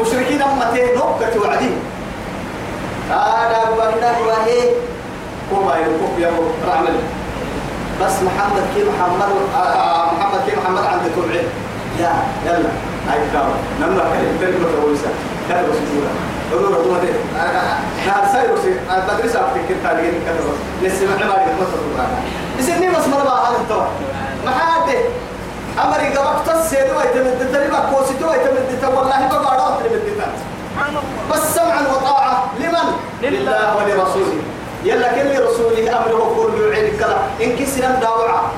مشركين أمتين نقطة وعدين هذا هو هنا هو هي كوما يكوب يا رعمل بس محمد كي محمد آه محمد كي محمد عند توعي يا يلا. هاي كاو. نمنا كلمة كلمة رويسا كذا بس تقول أقول له ده نهار ساير وسي بدرس أفتكر تاريخ كذا بس. لسه ما عماري. ما تقول. إذا نيم اسمه بقى هذا التوع ما حد أمري قبض تسير ويتمد تريبا كوسيتو ويتمد والله ما بعرف تريبا بس سمعا وطاعة. لمن؟ لله. ولرسوله. يلا كل رسوله أمره كل يعين كلا إن كسنا داوعة.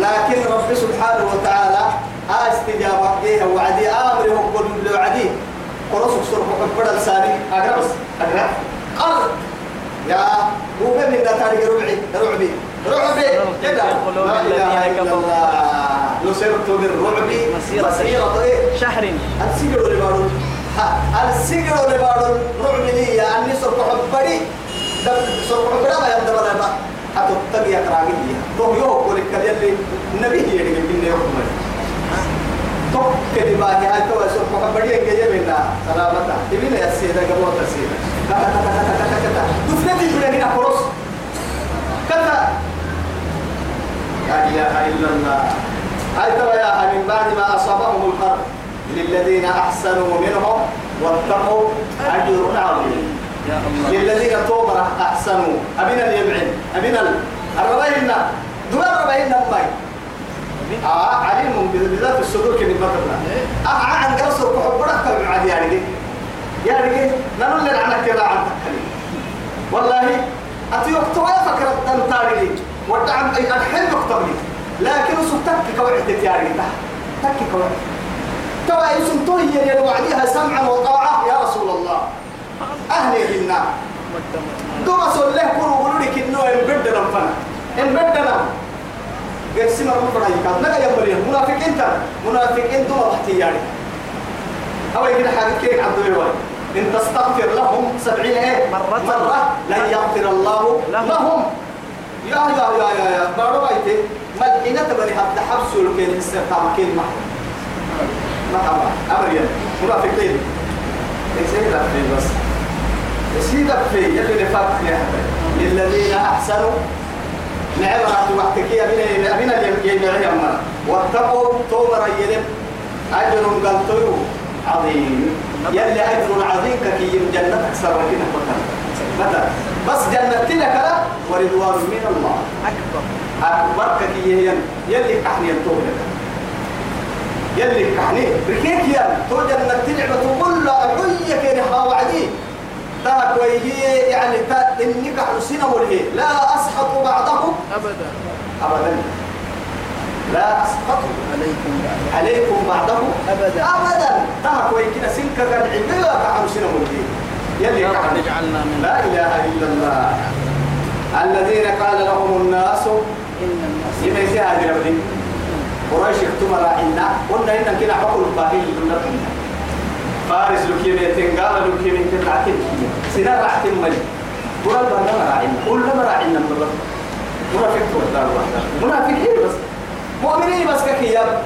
لكن رب سبحانه وتعالى استجابة. إيه وعدي أمره كل يعدي قرص سرق بدل ساري أقربس أقرب قال. يا هو من تاريخ ربعي؟ ربعي. رعبي كده لا إله إلا الله نصرت بالرعب مسيرة إيه شهر السجر اللي بارون السجر اللي بارون رعب لي أني سرق حبري سرق حبري ما يبدأ ولا تبي أقرأ لي تو يو كل اللي النبي اللي بيني يوم تو كده بقى هاي تو سرق حبري يجي بينا سلامتا تبين يا سيدة قبل تسيدة كذا كذا كذا كذا تفلتي بنا هنا خلاص كذا لا إله إلا الله. هاي يا من بعد ما أصابهم القرح للذين أحسنوا منهم واتقوا أجر عظيم. للذين توبر أحسنوا. أبنا اليمعن أبنا الربعين دول الربعين نباي آه عليم بالذات الصدور كني بدرنا آه عن قصر وحبرك كم عادي يعني. يعني نقول لنا عنك كذا عن تكلم والله أتي وقت ويا فكرة أن تاريخ ودعم الحين لي. لكن سبتك كوعدة يا ريتا تك كوعدة توا يسم توي يا وعديها سمعا وطاعة. يا رسول الله. أهلي بنا دوما سول له قولوا لك إنه إنبدنا فنا. قال سمع ربنا يكاد. نجا يمري منافق أنت. منافق أنت ما بحتي يعني أو يجينا حاجة كيك عبد الله إن تستغفر لهم سبعين إيه؟ مرة. مرة. لن يغفر الله لهم. يا يا يا يا يا بارو بايتي. ملحنة بني حتى حبسوا الكين استقام كين ما. ما أمر يا منافقين يسير في بس. يسير في يلي نفاق يا حبيبي للذين أحسنوا. نعمة وقتك يا بنا. بنا يمنع يا مرة واتقوا توبر يلم أجر قلتوا. عظيم. يلي أجر عظيم كي جنة أكثر لكن مثلا بس جنتنا كلا ورضوان من الله. أكبر. أكبر كي يلي يلي كحني التوبة يلي كحني. ركيك يا تو جنتنا لا حية كي نحا وعدي تاك ويهي يعني تا إنك حسين ملهي. لا أسحط بعضه أبدا. أبدا. لا أسقط عليكم عليكم بعده أبدا. أبدا. تاك ويكنا سنك قد عبلا كحسين ملهي. يلي من لا إله إلا الله. الذين قال لهم الناس إن الناس يميزي هذه ربي قريش اكتم راعينا قلنا إن كنا حقل الباقي لنا فارس لك يميتين قال لك يميتين راعتين سنة راعتين ملي قرى الباقي راعينا كلما راعينا من الله منافق والدار واحدة منافقين بس؟ مؤمنين بس ككياب.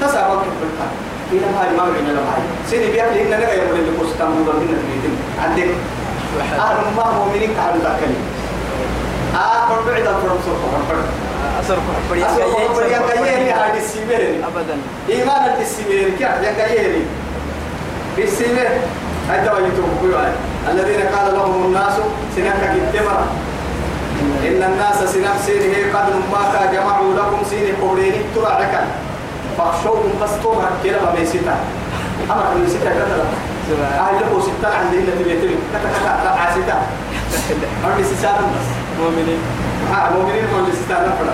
تسابق في الحال لما هاي ما بعنا لما هاي سيدي بيأكل إن نجا يوم اللي كوس تام نور من البيتين عندك أهل ما مؤمنين كانوا ذاكرين آه سوف فرم أسر بريان أسوأ فرم يا كيهني هذه السيمين أبدا إيمان السيمين كيف يا كيهني بالسيمين هذا يتوب الذين قال لهم الناس سنك التمر إن الناس سنم سينه قد ما جمعوا لكم سينه قولين ترعك فاخشوهم بس كلا ما بيسيتا أما كل بيسيتا كذا أهل له ستة عندنا تبيتين كذا كذا لا عسيتا أرد سيسان بس. مؤمنين. ها مؤمنين كل ستة نفر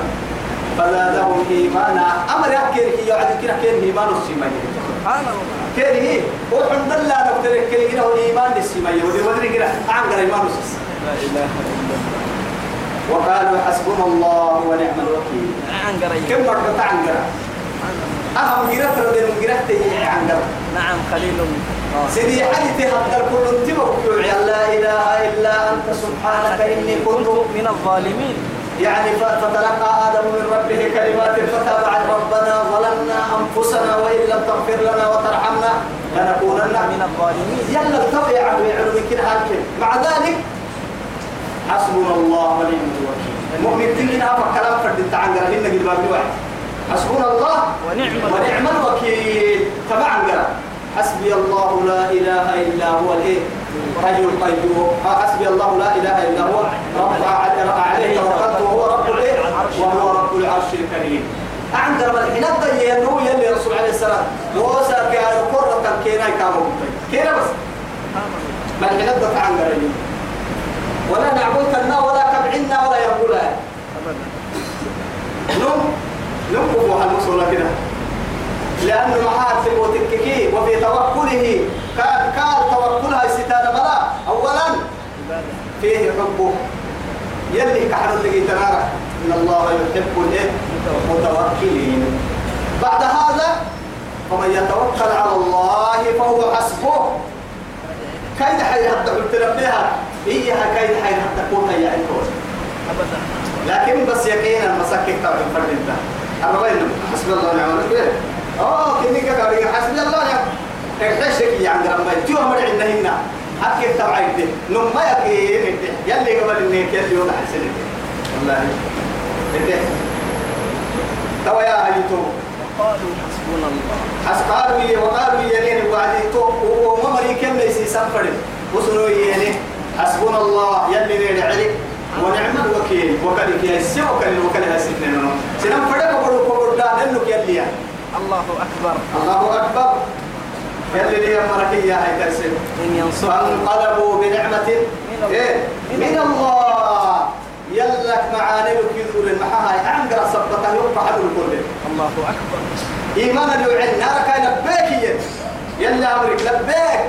فزادهم إيمانا. أمر يحكي عدي كنا كين إيمان السيمانية سبحان الله. كين هي. وحمد الله نقدر كين كنا إيمان السيمانية ودي ودري كنا عنقر إيمان السيس لا إله إلا الله. وقالوا حسبنا الله ونعم الوكيل. عن كم مرة عنقر أهم جرات ردين جرات عنقر نعم خليل آه. سيدي حديث هذا كل انتبه لا إله إلا أنت سبحانك إني كنت من الظالمين. يعني فتلقى آدم من ربه كلمات فتاب عن ربنا ظلمنا أنفسنا وإن لم تغفر لنا وترحمنا لنكونن من الظالمين. يلا يعلو من كده هالكل مع ذلك حسبنا الله ونعم الوكيل. المؤمن تنين كلام فرد التعنقر هنا قد بابي واحد. حسبنا الله ونعم ونعم الوكيل. تبع قرا حسبي الله لا إله إلا هو الإيه؟ حي القيوم. حسبي الله لا إله إلا هو. رب عليه توكلت وهو رب الإيه؟ وهو رب العرش الكريم. عندنا الحين الضيّ النو يلي رسول عليه السلام. موسى كان قرة كينا كامو كينا بس. ما الحين الضيّ عن قريب. ولا نعبد كنا ولا كبعنا ولا يقولها أبدا. المسؤولة كده. لأنه معاه في وتككي وفي توكله. كان كان توكلها استتانة بلا. أولا فيه حبه. يلي كحر اللي تنارك إن الله يحب المتوكلين. بعد هذا فمن يتوكل على الله فهو حسبه. كيد حي حتى قلت بها إياها كيد حي حتى تكون هي لكن بس يقينا مسكك تبع الفرد أنا وين حسبي الله ونعم الوكيل. آه كني كاري حسبي الله ونعم احشك يا عند ربي تو أمر عندنا هنا حكي تبع يدي نما يقين يلي قبل انك يلي وضع حسن والله. يدي توا يا ايتو وقالوا حسبنا الله. حس قالوا لي وقالوا لي يعني وعدي تو. وما مري كم ليس سفر وصلوا يعني حسبنا الله. يلي نير عليك ونعم الوكيل. وكلك يا سي وكل وكل هسنن سنم فدك بدو كبر دا نلك يلي الله أكبر. الله أكبر. يلي لي مرك يا هاي ترسل إن ينصر. فانقلبوا بنعمة. إيه؟ من الله. يلك معاني كذور المحاها عنقر صبتها يوقع حد الكل. الله أكبر. إيمانا يوعد نارك أي لبيك يلي أمرك لبيك.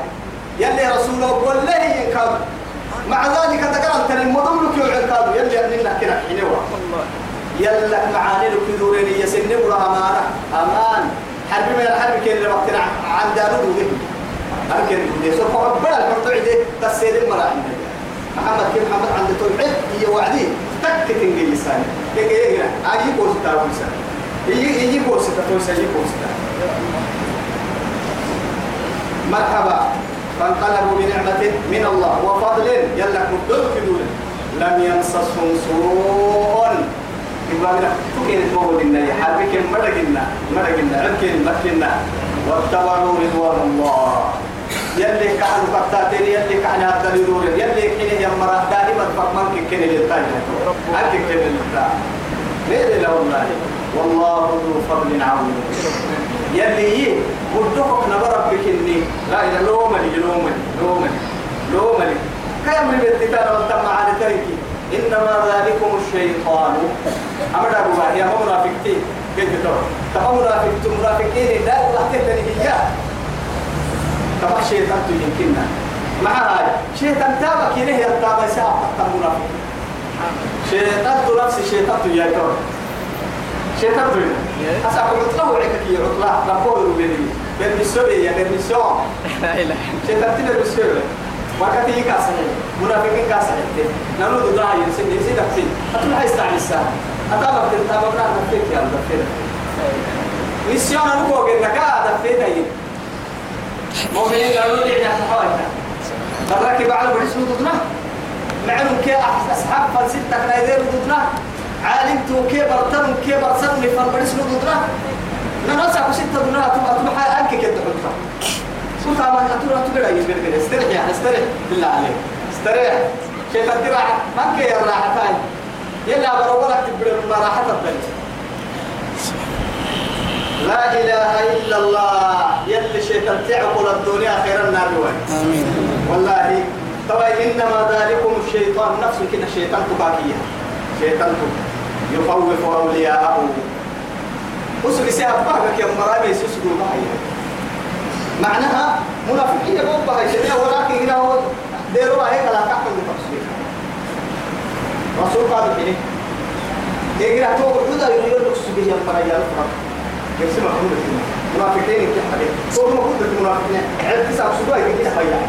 يلي رسوله قول له ينكب مع ذلك ذكرت المضم لك يوعد كادو يلي أننا كنا حينوا يلك معاني لك ذورين يسن ولا أمانة. أمان. حرب من الحرب كين اللي وقتنا عن دارو دوده أمكن دوده سوف أبدا المرتوع ده. تسير المراحل محمد كيف محمد عند توعد هي وعدي. تك تنجي لساني يجي يجي أجي بوستا بوستا يجي يجي بوستا توسا يجي بوستا مرحبا. فانقلبوا بنعمة من الله وفضل. يلا مدد كدول لم يمسسهم سوء. لك تكين تمول لنا حربك مرقنا مرقنا عبكين مكنا واتبعوا رضوان الله. يلي كحلو كتاتين يلي كحنا الدليلون يلي كنه يمرا دائما فمن كنه للتاج أكي كنه للتاج ليه لا والله. والله ذو فضل عظيم. يلي يي ودوك نبرك بكني لا إله لومني لومني لومني لومني. كم من التتان والتم على تركي؟ إنما ذلكم الشيطان. أمر أبو يا منافقين كيف تقول تبع منافق منافقين لا الله تهتني هي. تبع شيطان يمكننا مع هاي؟ شيطان تابك ينهي التابع ساعة. حتى منافق شيطان نفس يا ترى. شيطان. تقول أسأل عطلة وعكك يا عطلة ربوه ربيني بين السوري يا بين السوري شيطان تنا بالسوري وقت هي كاسة منافقين كاسة نانو دودا يرسل يرسل دفين أتوقع يستعمل الساعة. أتابع في التابع بنا دفين يا دفين ميسيون أنا بقول لك هذا دفين هاي. مؤمنين قالوا لي إحنا حوالنا. الراكب على بريس ضدنا معلوم كي أصحاب فلسطة كنايدير ضدنا عالمتو كي برتن كي برسن فربريس ضدنا ننسى ستة ضدنا تبقى تبقى أنك كده حطها سوف ما أتورا تقرأ يبين كده استريح يعني استريح. بالله عليك. استريح. كيف تدرع ما كي الراحتين يلا بروّلك تبرر ما راحت الدنيا لا إله إلا الله. يلي شيطان تعقل الدنيا خير النار آمين. والله طبعا إنما ذلكم الشيطان. نفسه كنا شيطان تباكية. شيطان يخوف أولياءه. وسوي سيها بقى كي مرامي يسوسوا معي معناها منافقية بوبا هي ولكن هنا هو ديروا هيك لا كحل تفسير رسول قال كده يقرأ تو حدا يقول لك سبيه يا مرا يا فرق يسمع هم منافقين كي حدي تو ما كنت منافقين. عد تسع سبوا يجي حيا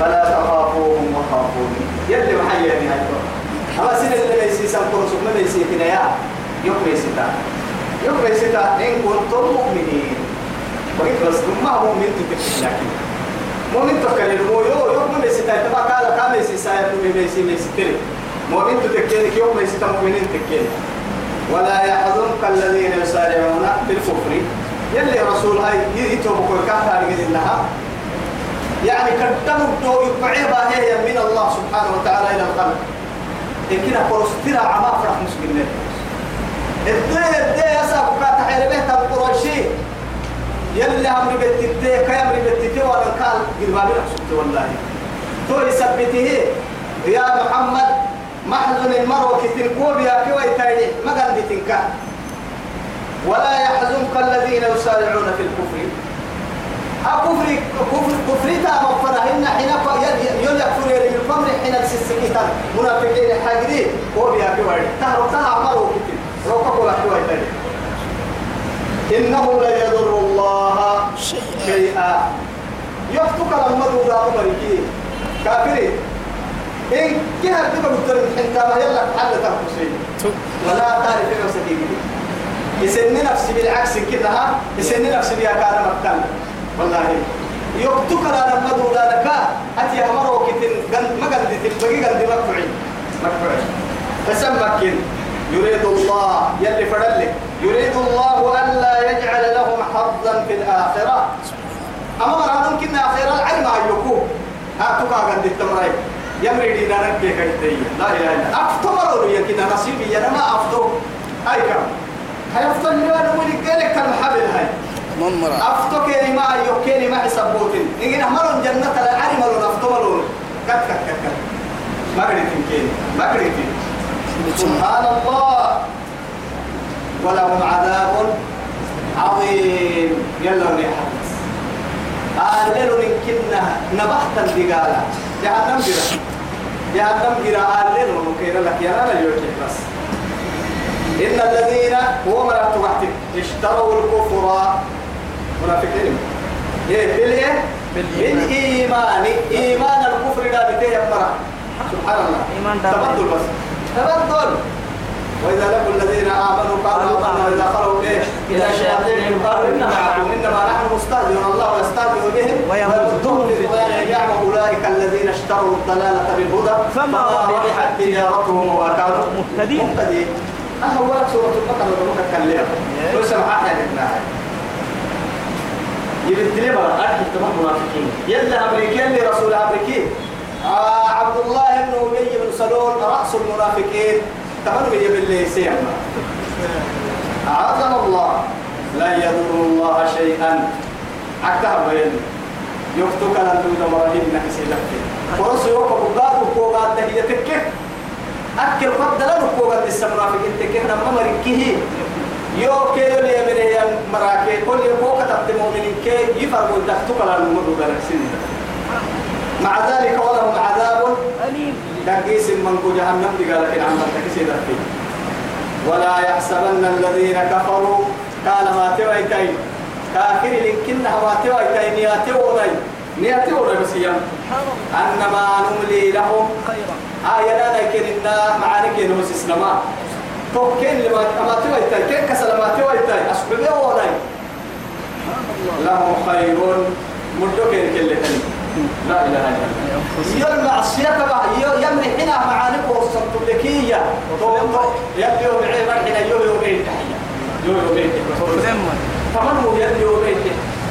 فلا تخافوهم وخافوني يلي محيا يعني هاي سنة اللي ليس سامكم سبنا ليس كنا يا يوم ليس تا يوم ليس تا إن كنتم مؤمنين. وقلت بس ما مؤمن تتكلم لكن. مؤمن تتكلم. مو يو يوم ما يسيتا تبع قال كام يسيسا يوم يسي يسيتري مؤمن. تتكلم. يوم ما يسيتا مؤمنين تتكلم. ولا يحزنك الذين يسارعون في الكفر. يلي رسول هاي يتوبوا كل كافر لها يعني تو يقعبها هي من الله سبحانه وتعالى إلى الخلق إن كنا عما فرح حيربه تبقرشي يلي ولا قال قلبابي نحسبت والله. تو يا محمد محزن المرء كتن كوبيا كوي تايدي ما ولا يحزنك الذين يسارعون في الكفر. كفر كفر كفر تا مفرهن حين يل يكفر يري الفمر حين السسكيتا. منافقين حاجرين كوبيا كوي تهرب تها مرو كتن روكا كوي تايدي إنه لا يضر الله شيئا. يفتك لما دودا أمريكي كافرين إن كهر تبقى قلت حتى ما يلا حل تنفسين ولا تعرف نفسك يسن نفسي بالعكس كده ها؟ يسن نفسي بيا كان مكان والله. يكتك لما دودا لك أتي أمره كتن ما قلت تبقى قلت مكفعين مكفعين فسمكن يريد الله يلي فدلك يريد الله ألا يجعل لهم حظا في الآخرة. أما مرة ممكن آخرة؟ العلم أيكو هاتوك قد التمرين يمري دينا ربي كيتي لا إله إلا أفتمروا لي كنا نصيبي أنا ما أفتو. هاي كم؟ هاي أفتو اللي أنا ولي قالك كالمحبل هاي. ممرة. أفتو كيني ما أيو كيني ما حسبوتين إنجي نحملون جنة العلم لون أفتو ملون كت كت كت كت. ما قريتين كيني. ما قريتين. سبحان الله. ولهم عذاب عظيم. يلا ونحدث آلل من كنا نبحت الدقالة. جهنم جرا. جهنم جرا. آلل وكينا لك. يا لا يوكي بس. إن الذين هو مرات وقتك اشتروا الكفر منافقين. إيه بالإيه؟ بالإيمان. بالإيمان إيمان. الكفر لا بتيه مرة. سبحان الله. إيمان دابا. تبدل بس. تبدل. وإذا لقوا الذين آمنوا قالوا آمنا وإذا خلوا إيه؟ إلى شياطينهم قالوا إنا معكم إنما نحن مستهزئون. الله يستهزئ بهم ويمدهم في طغيانهم أولئك الذين اشتروا الضلالة بالهدى. فما ربحت تجارتهم وكانوا مهتدين. مهتدين. أهو سورة البقرة ولا متكلمة إيه. بس بقى أكيد تمام منافقين. يلا أمريكين لرسول أمريكي. آه عبد الله بن أبي بن سلول رأس المنافقين. تمام من يبلي سيما أعاذنا الله. لا يضر الله شيئا. أكتها بين يفتك لن تود مرهين نكسي لك. ورسول يوقف بقاد وقوقات تهيتك. أكل قد لا نقوقات السمنافقين تكهنا ممركيه يو كيلو لي من هي مراكي كل يوم كتبت مؤمنين كي يفرقوا تحتك على المرور سنين مع ذلك ولهم عذاب أليم تقيس من جهنم قال لكن عمل تكسي ولا يحسبن الذين كفروا قال ما تويتين كافر لكن ما تويتين نياتي نياتي بس يم أنما نملي لهم خيرا آية لا لكن معانك ينوس إسلاما توكين لما ما تويتين كين كسل ما تويتين أسبوعي ولاي لهم خير مدوكين كل تاني لا إله إلا الله يوم معصية تبع يمري حنا معانك وصلت لكية يوم عيب حنا يوم يومين تحية يوم يومين لما فمن هو يلي يومين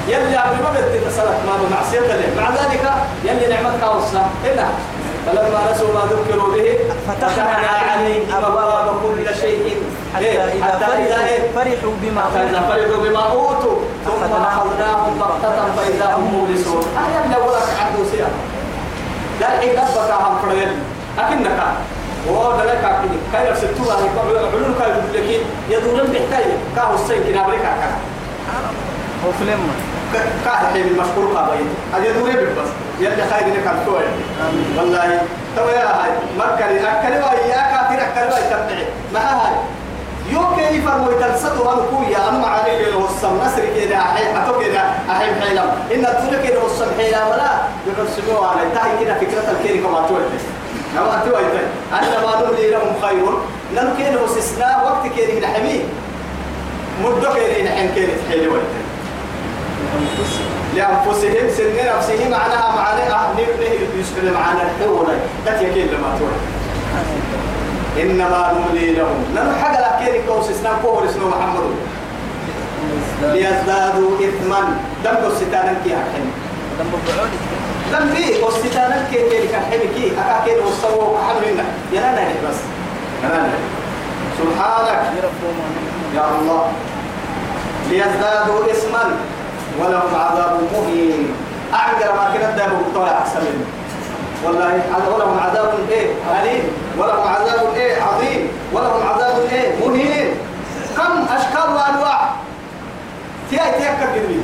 يلي قبل ما بدي تصلت ما بمعصية مع ذلك يلي نعمتك وصلت إلا فلما نسوا ما ذكروا به فتحنا عليهم أبواب كل شيء. حتى إيه؟ إذا إيه؟ فرحوا فرحوا بما فرحوا بما أوتوا. ثم أخذناهم. بغتة فإذا هم مبلسون. أهلا لو لك عدو سيا لا إقبك عن فريل. أكنك. وهذا لك أكنك. كاي نفسدتوا علون كاي لكن يدورن بحكاية. كاهو السين كنا بريكا كنا هو في لما كاه حين المشكور قابين هذا يدوري بس يلي خير لك الكوي والله. تو يا هاي مكري أكلي وياك أكلي أكلي ويتبعي ما هاي. يو كيف المتلسد وانكويا أما عليك له الصم. نسر كده أحيي حتو كده أحيي حيلم إن الدنيا كده الصم حيلم ولا يحسبوا على تاي كده فكرة الكيري كما تويت أما تويت أن ما نملي لهم خير. نم كده استثناء وقت كده نحمي. مدو كده نحن كده تحيلي ويت لأنفسهم سن نفسه معناها معناها نبنه يسكن معنا الحولة لا تيكين لما تقول. إنما نملي لهم. لأنه حاجة لكن كوس إسلام كوهر اسمه محمد. ليزدادوا إثما. دم الستان كي حكم دم بعود دم في والستان كي كي. كحكم كي أكاكين وصووا حملنا يلا نهي بس. يلا نهي. سبحانك. يا الله. ليزدادوا اسما ولهم عذاب مهين. أعجر ما كنا دابوا بطولة أحسن. والله ولهم عذاب إيه؟ أليم. ولهم عذاب إيه؟ عظيم. ولهم عذاب إيه؟ مهين. كم أشكال وأنواع. تيا تيا كبير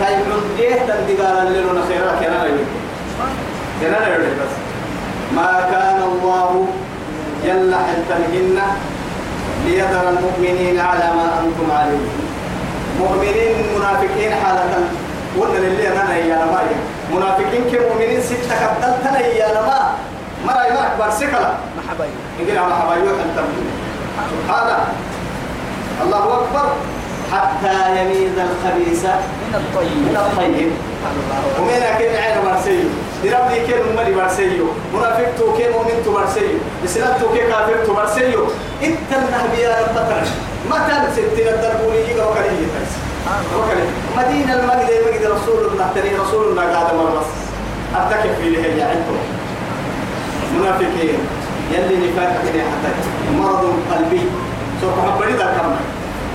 طيب من إيه تندقال لنا خيرات يا نبي يا نبي بس. ما كان الله يلا حتنهن ليذر المؤمنين على ما أنتم عليه. مؤمنين منافقين حالة. قلنا للي أنا يا لما. منافقين كمؤمنين ستة كبدلتنا يا لما. مرة يمرك برسكلا محبي نقول على حبايوح أنت سبحانه الله أكبر. حتى يميز الخبيث من الطيب. من الطيب. ومن أكيد عين مرسيو دربني كين أمري مرسيو منافق تو كين مؤمن تو مرسيو إسلام تو كين كافر تو مرسيو إنت رب ترى متى ستين الدربوني يجي وكالي وكالي مدينة المجد المجد رسول الله تري رسول الله قاعد مرمس أتكف في له يا أنتم منافقين. يلي نفاق حتى مرض قلبي. سوف حبري ذا كمان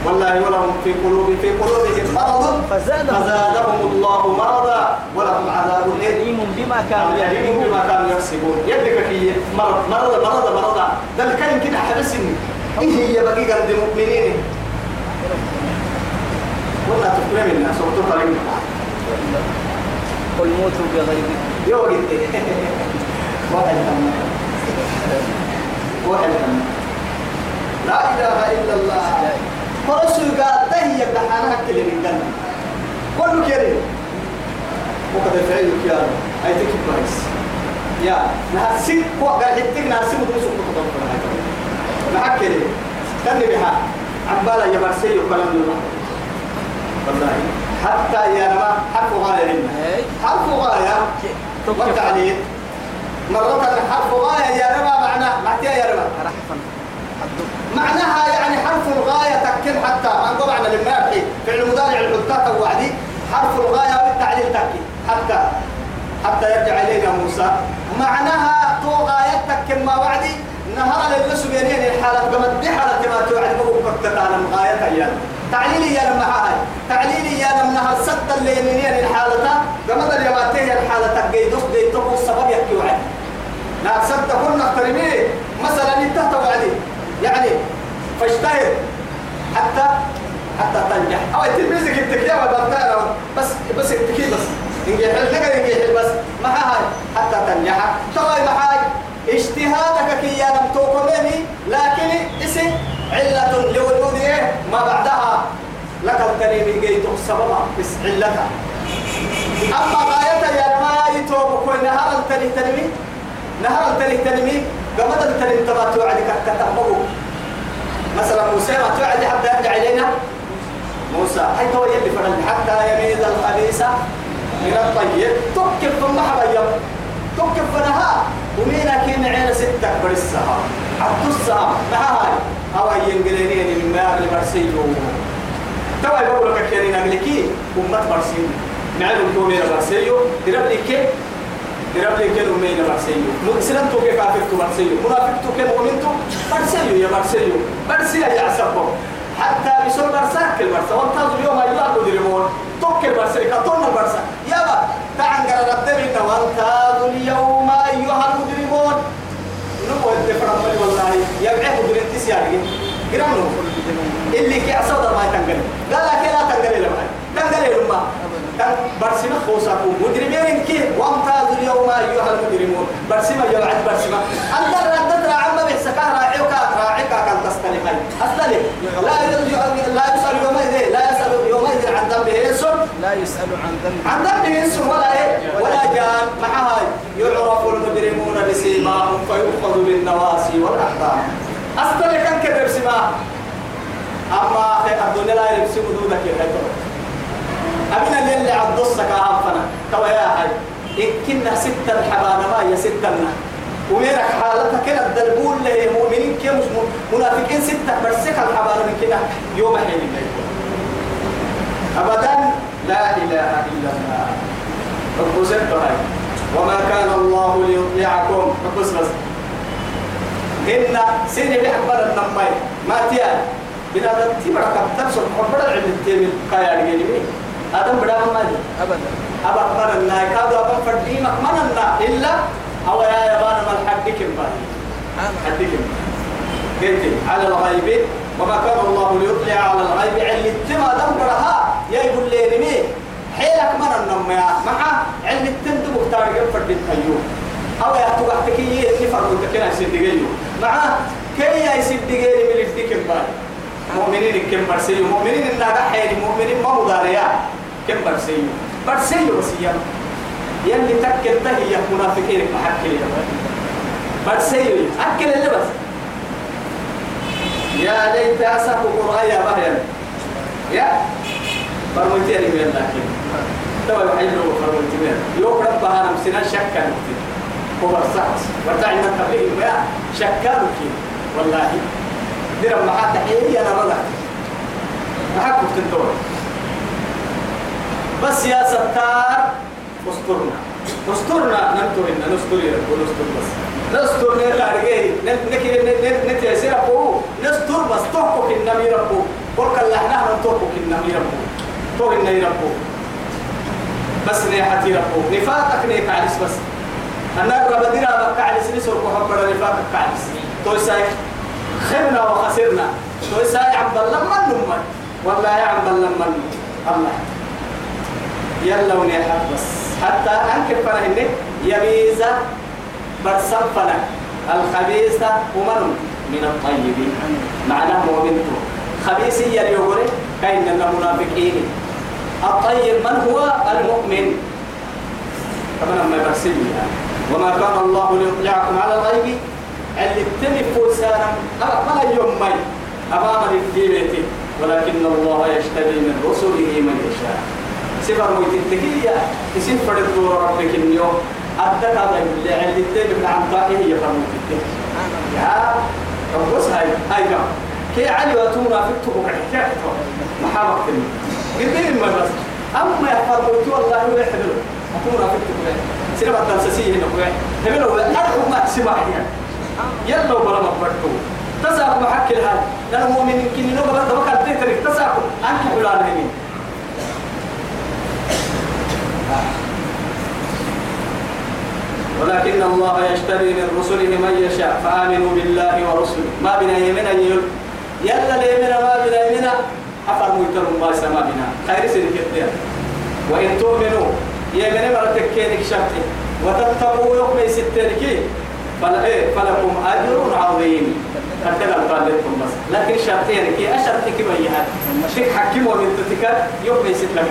والله ولهم في قلوب في قلوبهم مرض. فزادهم. الله مرضا. ولهم عذاب أليم أليم. بما كانوا يعملون بما كانوا يكسبون. يدك في مرض مرض مرض مرض. ده كان كده حبسني إيه هي بقي قلب المؤمنين والله تكرم الناس وتطلع قل موتوا بغيظكم يو قلت واحد واحد لا إله إلا الله. فرسول قال تهي بحانها كل من قلب. كله كريم. وقد فعلك يا رب. اي تكي كويس يا. نهسك وقال حتك نهسك ودوسك تطبق معك كريم تني بها. عبالا يا مرسي وكلام الله والله. حتى يا نما حرف غاية حرف غاية. والتعليل. مرة حرف غاية يا ربا معناه معناه يا ربا معناها يعني حرف الغاية تكن حتى. معنى لما يبحي فعل مضارع الحدات وعدي. حرف الغاية والتعليل تكن حتى. حتى يرجع إلينا موسى. معناها تو غاية تكن ما وعدي. نهار للنسو بينين الحالة قمت بحالة ما توعد. بقول كنت على الغاية أيام. تعليلي يا لما هاي تعليلي يا لما نهار ست اللي يمينين الحالة قمت اليواتيه الحالة تقيدوس ديتوكو السبب يحكي وعد. لا تصدق كنا اخترميه مثلا انتهت وعدي يعني فاجتهد. حتى حتى تنجح. أو تلميذك التكيا وبرتانا بس بس التكي بس. نجح الحاجة نجح بس ما هاي حتى تنجح. ما هاي اجتهادك كي لم توقمني لكن اسم علة لوجود ما بعدها. لك الكريم جيت سببها بس علتها. أما غاية يا ما يتوب كل نهار التني تنمي. نهار التني تنمي. قمت التني تبع توعدك كتبه مثلا موسى ما توعد حتى يرجع إلينا؟ موسى هاي تو يلي فرن حتى يميز الخبيث من الطيب. تكف ثم حبيب تكف فنها ومينا كين عين ستة برسها حتى الساعة مع هاي. هواي ينقلينين من مار المرسيو توا يقول لك كيرين أملكي أمة مرسيو نعلم تومي مرسيو درب لي كيف؟ درب لي كيف أمي مرسيو مسلم تو كيف كافر تو مرسيو منافق تو كيف مؤمن تو مرسيو يا مرسيو مرسيو يا عسبو حتى بسول برساك البرسا وانتظر اليوم أيضا مدرمون توك البرسا كتون البرسا يابا تعال قرر الدمين وانتظر اليوم أيها المدرمون نبغى الدفرة يبعث مدرم تسياري قرانو اللي كي أصدر ما تنقل. قال لك لا تنقل لما تنقل لما برسمة خوصكم مجرمين كي. وامتازوا اليوم أيها المجرمون برسمة يوعد برسمة. أنت ردت عم بحسكا راعيك راعيك كان تستلم. أستلم. لا لا يسأل يومئذ. لا يسأل يومئذ عن ذنبه إنسان لا يسأل عن ذنب عن ذنبه إنسان ولا إيه؟ ولا جان. معها يعرف المجرمون بسيماهم فيؤخذ بالنواسي والأقدام أستلم كان كده بسماه أما في الدنيا لا يلبسوا دودك يا حيث أبنا اللي عبد الصك أهفنا توا يا حي إن كنا ستة الحبانة ما هي ستة وميرك حالتها كده الدربول اللي مؤمنين كي مش منافقين ستة. برسك الحبانة من كده يوم حين أبدا لا إله إلا الله. رب هاي وما كان الله ليطلعكم بس بس. إن سيدي بحبر النمي ما تيان بنا تبرع تبصر حبر العلم التيمي كايا رجيني آدم بدا ما دي أبدا. أبا من النا كادو أبا فرديمك من النا إلا أو يا يبان من حدكم باهي حدكم قلت على الغيب. وما كان الله ليطلع على الغيب. علم التما دمرها يا يقول لي نمي حيلك من النمي مع علم التم مختار يفر بالتيوم أو يا تبع تكيي اللي فرق تكنا يسدقيو مع كي يا يسدقيني من الدكم باهي مؤمنين كم برسيو مؤمنين إننا حيل مؤمنين ما مضاريا كم برسيو برسيو بسيام يلي تكل تهي منافقين محكي برسيو أكل اللي بس. يا ليت أسف قرآن يا بهيا يا. فرمتي لي من لكن توا يحيلوا فرمتي من يوم ربها نمسنا شكا هو الصحص ورتعي من تبليغ ما شكا والله. درم معاه تحيي أنا رضا معاك تنتور بس يا ستار استرنا. استرنا ننتور إن نستر يا رب نستر بس. نستر نلا رجعي. نكي نتي يصير أبو. نستر بس توقف النبي ربو قل كلا إحنا نتوقف النبي ربو توقف النبي ربو بس نيحتي ربو نفاقك نيك عرس بس. أنا رب ديرا بك عرس نسور كحبر نفاقك عرس توي سايك خبنا وخسرنا. توي سايك عبد الله من نمر. والله عبد الله من الله. يلا ونيحت بس. حتى أنك فرهن يميزة برسفنا الخبيثة ومن من الطيبين. معناه مؤمنته خبيث يليوري كاين المنافقين الطيب من هو؟ المؤمن. كمان ما يبرسل يعني. وما كان الله ليطلعكم على الغيب. اللي تمي فوسانا أقبل يوم مي. أمام الدينة ولكن الله يشتري من رسله من يشاء. سفر ميتتكية تسين فرد ربك اليوم. أدك هذا اللي تمي من عن طائه هي فرموتك يا ربوس هاي هاي كم كي علي وأتونا في التبوك حكايته محابك تمي قدين بس. أما يفرموتي والله يحبلو أتونا في التبوك كوي. هبلو أدعو ما تسمع يعني يلا ما أنك ولكن الله يشتري من رسله من يشاء. فآمنوا بالله ورسله. ما بنا يمنا يل. يلا ليمنا ما بنا يمنا. أفر ميتر ما سما بنا. خير سنك وإن تؤمنوا يمنا مرتك كينك شرطي. وتتقوا يوم يستركي فلا إيه فلكم أجر عظيم. هكذا قال لكم بس. لكن شرطين كي أشرتك بيها شيك حكيم ومن تتكر يوم يست لك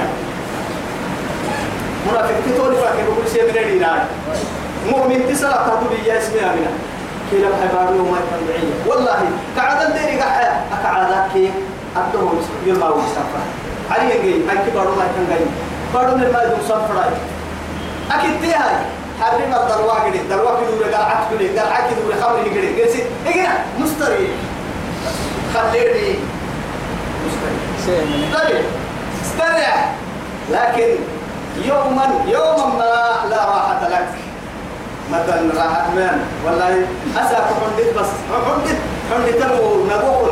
منافق تقول فاكر بقول شيء من الدين مؤمن تسلا تقول يا اسمي أمينة كلا بحباري وما بعيد. والله قعد الدير قاعد أقعد كي أبدهم يوم أول سفر علي يجي هاي كبار ما يكون بارون ما يدوم سفر أكيد تيهاي حرم الدروا كده. دروا كده قال عك كده. عك كده خمر كده. سي اجينا مستري. خليني. مستري. طيب لكن يوما يوما ما لا راحة لك. مثلا راحة من؟ والله أساك حندت بس. حندت حندت نبوك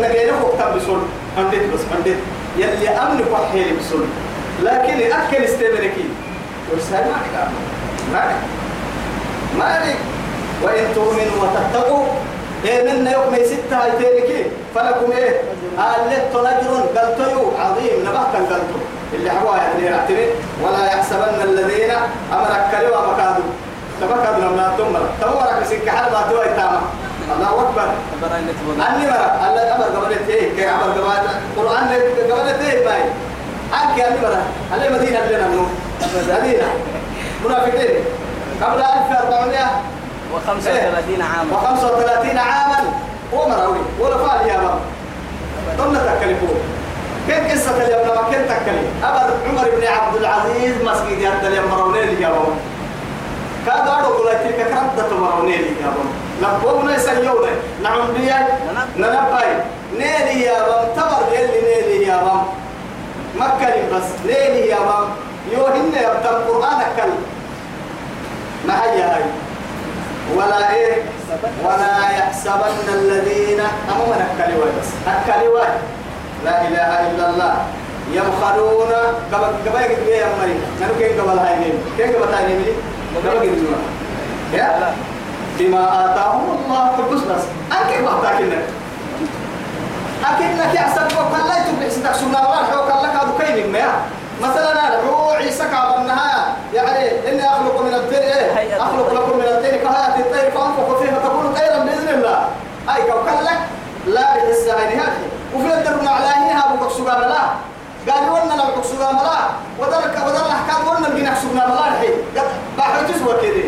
نجينه وقت بسول حندت بس حندت يلي أمنك وحيلي بسول لكن أكل استمركي. ورسالة ما ما مالك وإن تؤمنوا وتتقوا إيه من يوم ستة هيتينك فلكم إيه؟ ألت نجر قلتيو. عظيم. نبهتا قلتو. اللي هو يعني يعتمد ولا يحسبن الذين أمرك كلوا مكادوا تبكى لما تمر تمرك حال ما توي تاما. الله أكبر. أني مرة الله أمر قبلت إيه؟ كي أمر قبلت. القرآن قبلت إيه؟ باي. أنك أني مرة الله مدينة لنا منو؟ مدينة. منافقين. قبل 1435 عاما. و35 عاما. هو مراوي. ولا فعل يا بابا ضمن تكلفون. كان قصة اليوم لما كنت تكلم أبر عمر بن عبد العزيز مسجد يد اليوم مرونين اللي جابهم. كاد أرو قول تلك كردة مرونين اللي جابهم. لبونا يسيونا نعم بيا. ننباي نيلي يا بام تبر يلي نيلي يا بام مكة بس. نيلي يا بام يوهن يبدأ القرآن كل ما هي هاي؟ ولا إيه؟ ولا يحسبن الذين أما من أكلوا بس. أكلوا لا إله إلا الله. يبخلون قبل قبل قبل يا مريم نحن كين قبل هاي نيم؟ كين قبل هاي نيم؟ قبل قبل يا؟ بما آتاهم الله فبس بس أنك وقتك إنك أكنك يحسب وكل لا يتبع ستكسرنا الله حوك لك هذا كين ما مثلا أنا عيسى كعب النهاية. يعني إني أخلق من الطير إيه؟ أخلق لكم من الطير كهيئة الطير فأنفخ فيها تكون طيرا بإذن الله. أي كوكل لك لا بحس عيني هذه. وفي الدر على هنا أبو كسوغا ملا قال ورنا لو كسوغا ملا ودرك ودر أحكام ورنا بينا كسوغا ملا الحين. بحر جزوة كده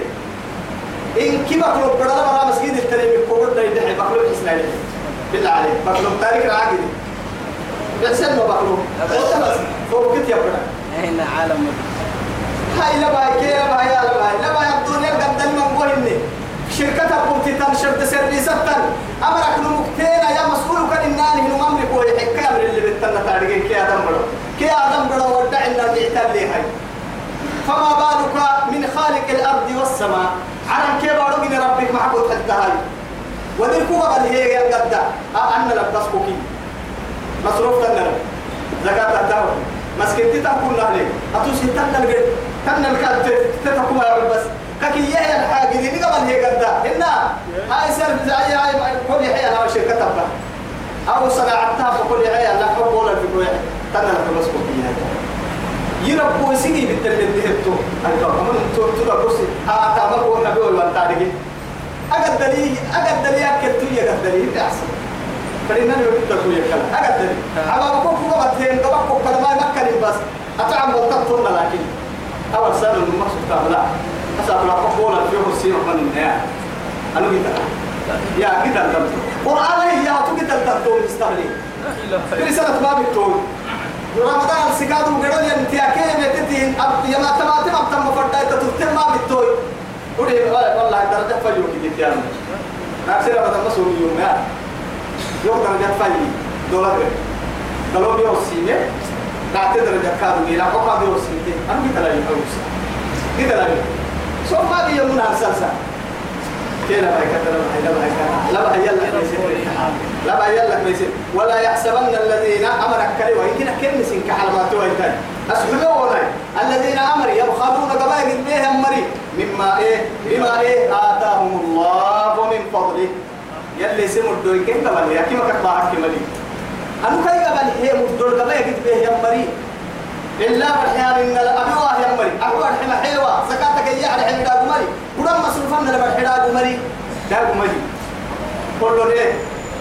إن كي بقلب بدل مرة مسجد التريم الكبر ده يدحي بقلب إسرائيل بالله عليك بقلب تاريخ العاقل بحسن ما بس فوق كت يبرا هنا عالم هاي لا باي كي لا باي لا باي. لا باي الدنيا قد من قولني شركة قمت شرط سيرفيسات أمرك نمكتين يا مسؤول كان الناني من أمرك ويحكي أمر اللي بتنا تارجين كي آدم بدو كي آدم بدو ودعنا بيعتل لي هاي. فما بالك من خالق الأرض والسماء؟ عرم كي بارو من ربك محبوب حتى هاي. الكوبا اللي هي قد أنا لبس كوكي مصروف تنر زكاة الدعوة مسكتي تقول لي. أتوسي تنر قد تنر كاد تتكوما يا بس كي يا الحاجة دي قبل هي قد هنا هاي سر زي هاي كل هي أنا شركة تبع أو صناعتها فكل هي لا حب ولا كل تنر بس كوكي يربو سيدي بالتلبية دهتو أنا كمان تو تو بقصي ها تامر هو النبي والمنتارجي أقد دليل أقد دليل أكيد تو يقد دليل أحسن. فلنا نريد تقول يكلا أقد دليل. أما بكون فوق بتهين قبل كوك ما يمكن بس أتعم وتطلنا لكن. أول سنة من مقصود تعملا أسأل لا قبولا فيه السين من النهاية. أنا قلت يا كده الدم قرآن يا تو كده الدم مستقبلين في سنة ما بتقول. رمضان سكادو غدو ينتياكي متتين اب يما تماتم أب تم فردا تتتم ما بتوي ودي والله درجة فيو كي تيان نفسي رمضان مسؤول يوم يا يوم درجة فيو دولار دولار يوم سيمة نعطي درجة كادو ميلا كوكا يوم سيمة أنا كده لا يفوز كده لا سو ما بيجي من هالسلسلة كيف لا بهي كتر لا بهي لا بهي يلا لا بهي يلا كويسين ولا يحسبن الذين أمرك كلمة يمكن كلمة سنك على ما أسمعوا الذين أمر يبخلون قبائل بهم مري مما إيه؟ بما إيه؟ آتاهم الله من فضله. يلي سمو الدول كيف قبل؟ يا كيما كتباها كمالي أنو كي قبل؟ هي مدول قبائل بهم مري إلا بالحيان إن الأبي واه يمري أبو الحما حيوة زكاتك إياه على حين داغ مري مصروفا من البرح داغ مري داغ مري كل إيه؟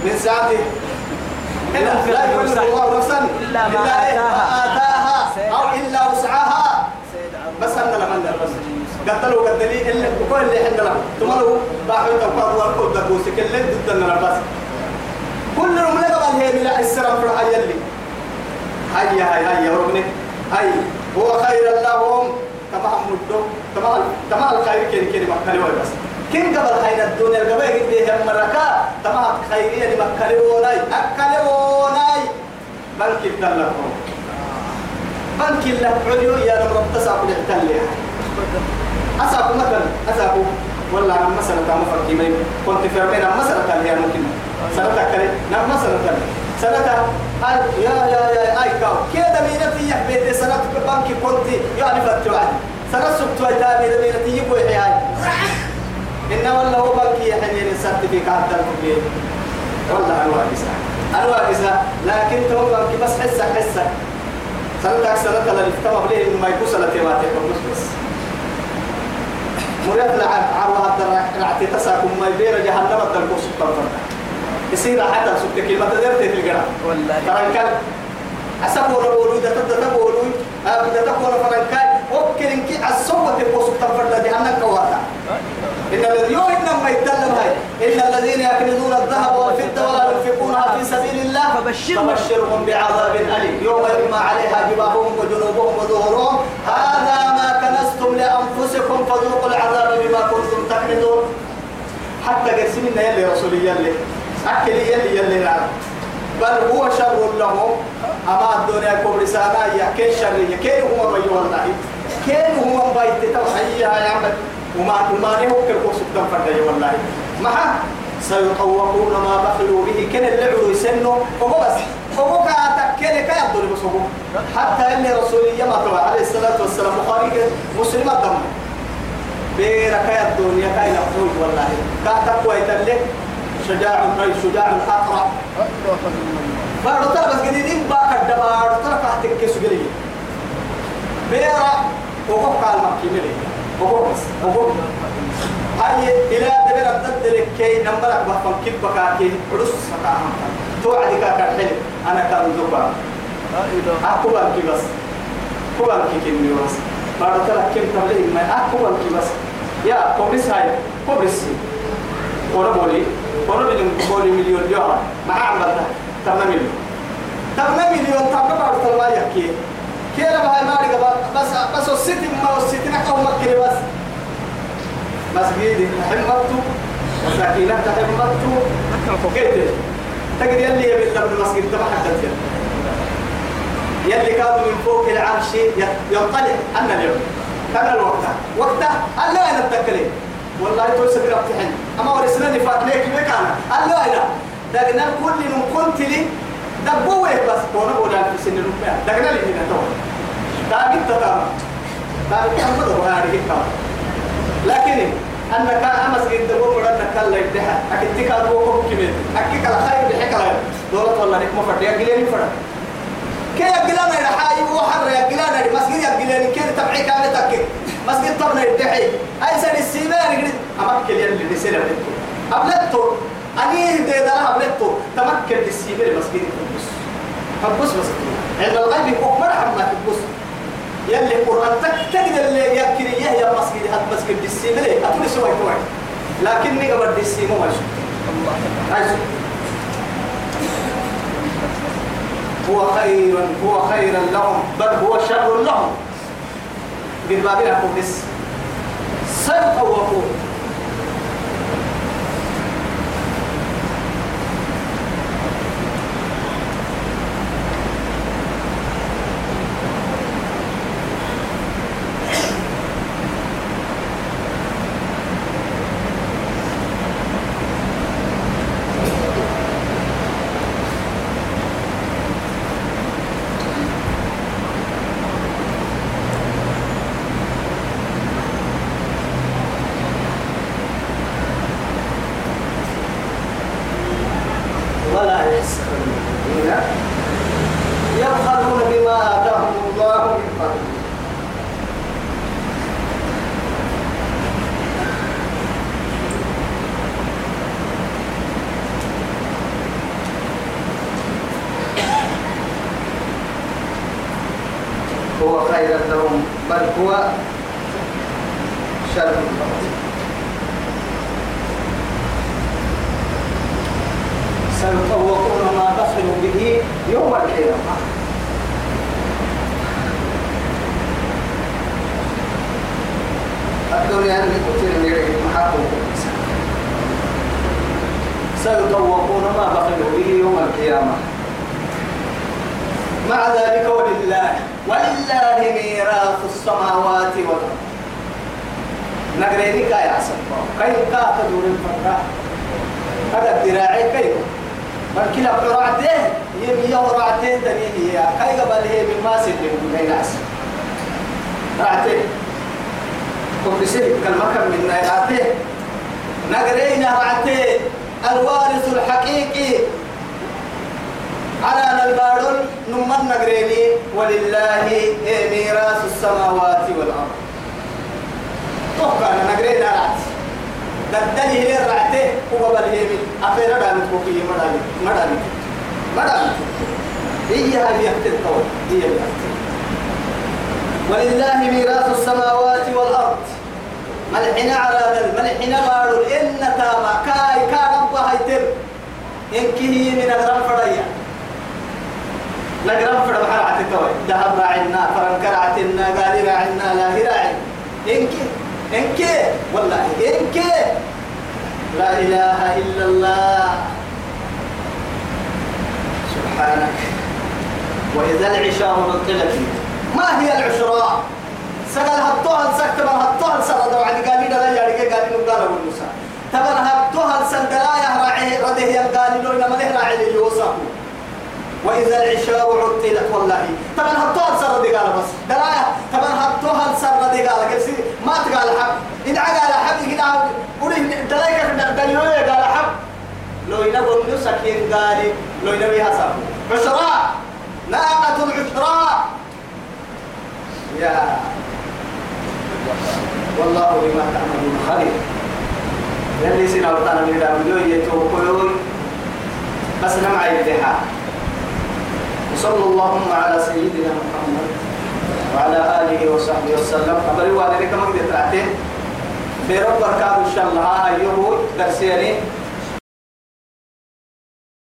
من ساعته. إلا لا يكلف الله نفسا. إلا ما إيه؟ آتاها. أو إلا وسعها. بس أنا لمن بس قتلوا قتلي إلا كل اللي حنا تمروا باحوا تقوى وركض دكوسك اللي ضدنا بس. كل يوم لقى هي من السلام في الحي اللي. هيا هيا هيا ربني هاي هو خير لهم. تمام مدو تمام تمام الخير كين كين مكاني بس. كين قبل خير الدنيا؟ قبل قد هم مركا. تمام خيرية دي مكاني وناي أكاني وناي بنك الدلكم بنك اللي عديو يا رب رب تسعب لحتلي أسعب مثلا أسعب ولا أنا مثلا تام فرقي مي كنت في ربنا مثلا تلي ممكن. سنة تكلي نعم مثلا تلي قال يا يا يا أي كاو. كذا مينتي يحبيت؟ سنة بنك كنت يعني فتوعد سنة سبت ويتابي مينتي يبوي حياي إن والله هو بنك يحني السيرتيفيكات ده والله أنواع بسا أنواع بسا لكن تو بنك بس حسك. حسك سنة سنة لا يفتهم ليه إنه ما يكون سنة تيماتي بس مريد لعب عروها الدرع تساكم ما يبير جهنم الدرقوس الطرفة يصير حتى سبت كلمة درت الجرا والله. فرنكال. أسبوا ربولو ده تبدا تبولو أبدا تقول فرنكال وكل إنك الصوت تبوس تفرد جهنم كواتا. إن الذي يوم ما يتكلم هاي إن الذين يكنزون الذهب والفضة ولا ينفقونها في سبيل الله فبشرهم فبشرهم بعذاب أليم. يوم يجمع عليها جباههم وجنوبهم وظهورهم. هذا ما كنستم لأنفسكم فذوقوا العذاب بما كنتم تكنزون. حتى قسمنا يلي رسولي يلي. أكل يلي يلي نعم. بل هو شر لهم. أما الدنيا كبر سانا يا كين شر كين هو بي والله كين هو بيت؟ توحيها يا عمل وما وما نهو كل سبتم فردي والله. ما سيطوقون ما بخلوا به كن اللي عرو يسنوا. وهو بس. وهو كأتكلي كيبدو بسوق حتى رسولي ما طبعا عليه الصلاة والسلام بخاري مسلم الدم بيرك يا الدنيا كاي نفوج والله. كاتك ويتلك شجاع شجاع أقرأ بارو ترى بس جديدين باك الدبار ترى كاتك كيسو جلي بيرا وهو قال مكي ملي. بس وهو هاي إلى دبر الدد لكي نمبرك بفهم كيف بكاكي عرس سكاهم. توعدك كالحلم أنا كان زبا أكو بانكي بس. كو بانكي كمي بس. بارو ترى كم تبلي ما أكو بانكي بس. يا كوبريس هاي. كوبريس. كورا بولي. كورا بولي بولي مليون يورو ما عملنا تمام مليون. تمام مليون تبقى بارو ترى يحكي. كيرا بهاي ماري بس بس السيتي ما السيتي نكو مكري بس. مسجد حمته مساكينة حمته كيف؟ تجد يلي يبي من المسجد تبع حتى يلي كانوا من فوق العرش ينطلع أن اليوم. كان الوقت. وقته ألا أنا أتكلم والله توسف ربتحن أما ورسنا نفات ليك مكان ألا أنا. دقنا كل من كنت لي دبوه بس كونا بولا في سن الربع دقنا لي هنا تو دابت تتام دابت تنفذ وهذه الكلام لكن أنك أمس قد تقول أنك الله يدها أكيد تكاد بوكم كمين أكيد على خير بحك على دولة والله نك مفرد يا جلاني فرد كي جلانا يا حي وحر يا جلانا مسجد يا جلاني كي تبعي كامل تك مسجد طبنا يدحي أي سنة السيمان يقول أمك اللي اللي بيصير أبلتو أبلتو أني ده ده أبلتو تمكن السيمان مسجد القدس. فبص بس عند الغيب يكون مرحب ما تبص يلي القرآن تكتد اللي يذكر إياه يا مسجد هاد مسجد ليه؟ أتوني سوى توعي لكني قبل السيم ما شو عايز هو خير هو خيرا لهم بل هو شر لهم. قد بابنا قدس سيطوقون ولا يسخرون يبخلون بما آتاهم الله من فضله هو خير لهم بل هو شر لهم سيطوقون ما بخلوا به يوم القيامة الدنيا اللي كتير من محاكم سيطوقون ما بخلوا به يوم القيامة. مع ذلك ولله ولله ميراث السماوات والأرض. نقريني كاي عسل كيف كا تدور الفرقة هذا الذراعي كيف؟ من كلا قرعته مية ورعتين تنيه هي. كي قبل هي من ما سيد من غير ناس رعتين كم بسير كالمكان من رعتين نقرينا رعتين الوارث الحقيقي على البارون نمر نقريني ولله ميراث السماوات والأرض. توقع نقرينا رعتين ددني هي رعته هو بل هي من أخيرا دام تبكي مدامي مدامي مدامي هي هذه التطور هي ولله ميراث السماوات والأرض. ملحنا على ذل ملحنا بارو إن تاما كاي كا رب هيتر إن كهي من أغرب نقرب في البحر عتكوي ذهب راعنا فرنك راعتنا قال راعنا لا هي راعي. إنك إنك والله إنك لا إله إلا الله. سبحانك. وإذا العشاء نطلت. ما هي العشراء سقال هتوها سكت من هتوها سرد وعد قال لي لا يارجع قال لي قال أبو موسى. تبر هتوها سنقلا يا راعي رده قال لي لو ما له راعي لي يوسف وإذا العشاء عطلت والله. طبعا هتوها سرد قال بس. دلايا طبعا هتوها سرد قال. كيف ما تقال حب إن قال حب هنا وري دلايا دلايا قال حب لو ينبغي نسكين قال لو ينبغي حسب عشراء. ناقة العشراء. يا. والله بما تعملون خبير. يلي سينا وطانا من دابلو يتوكلون بس نمع الدحاء وصلى اللهم على سيدنا محمد وعلى آله وصحبه وسلم. أبري والدك ما قدرت تعتين برب بركاته إن شاء الله أيوه درسيني.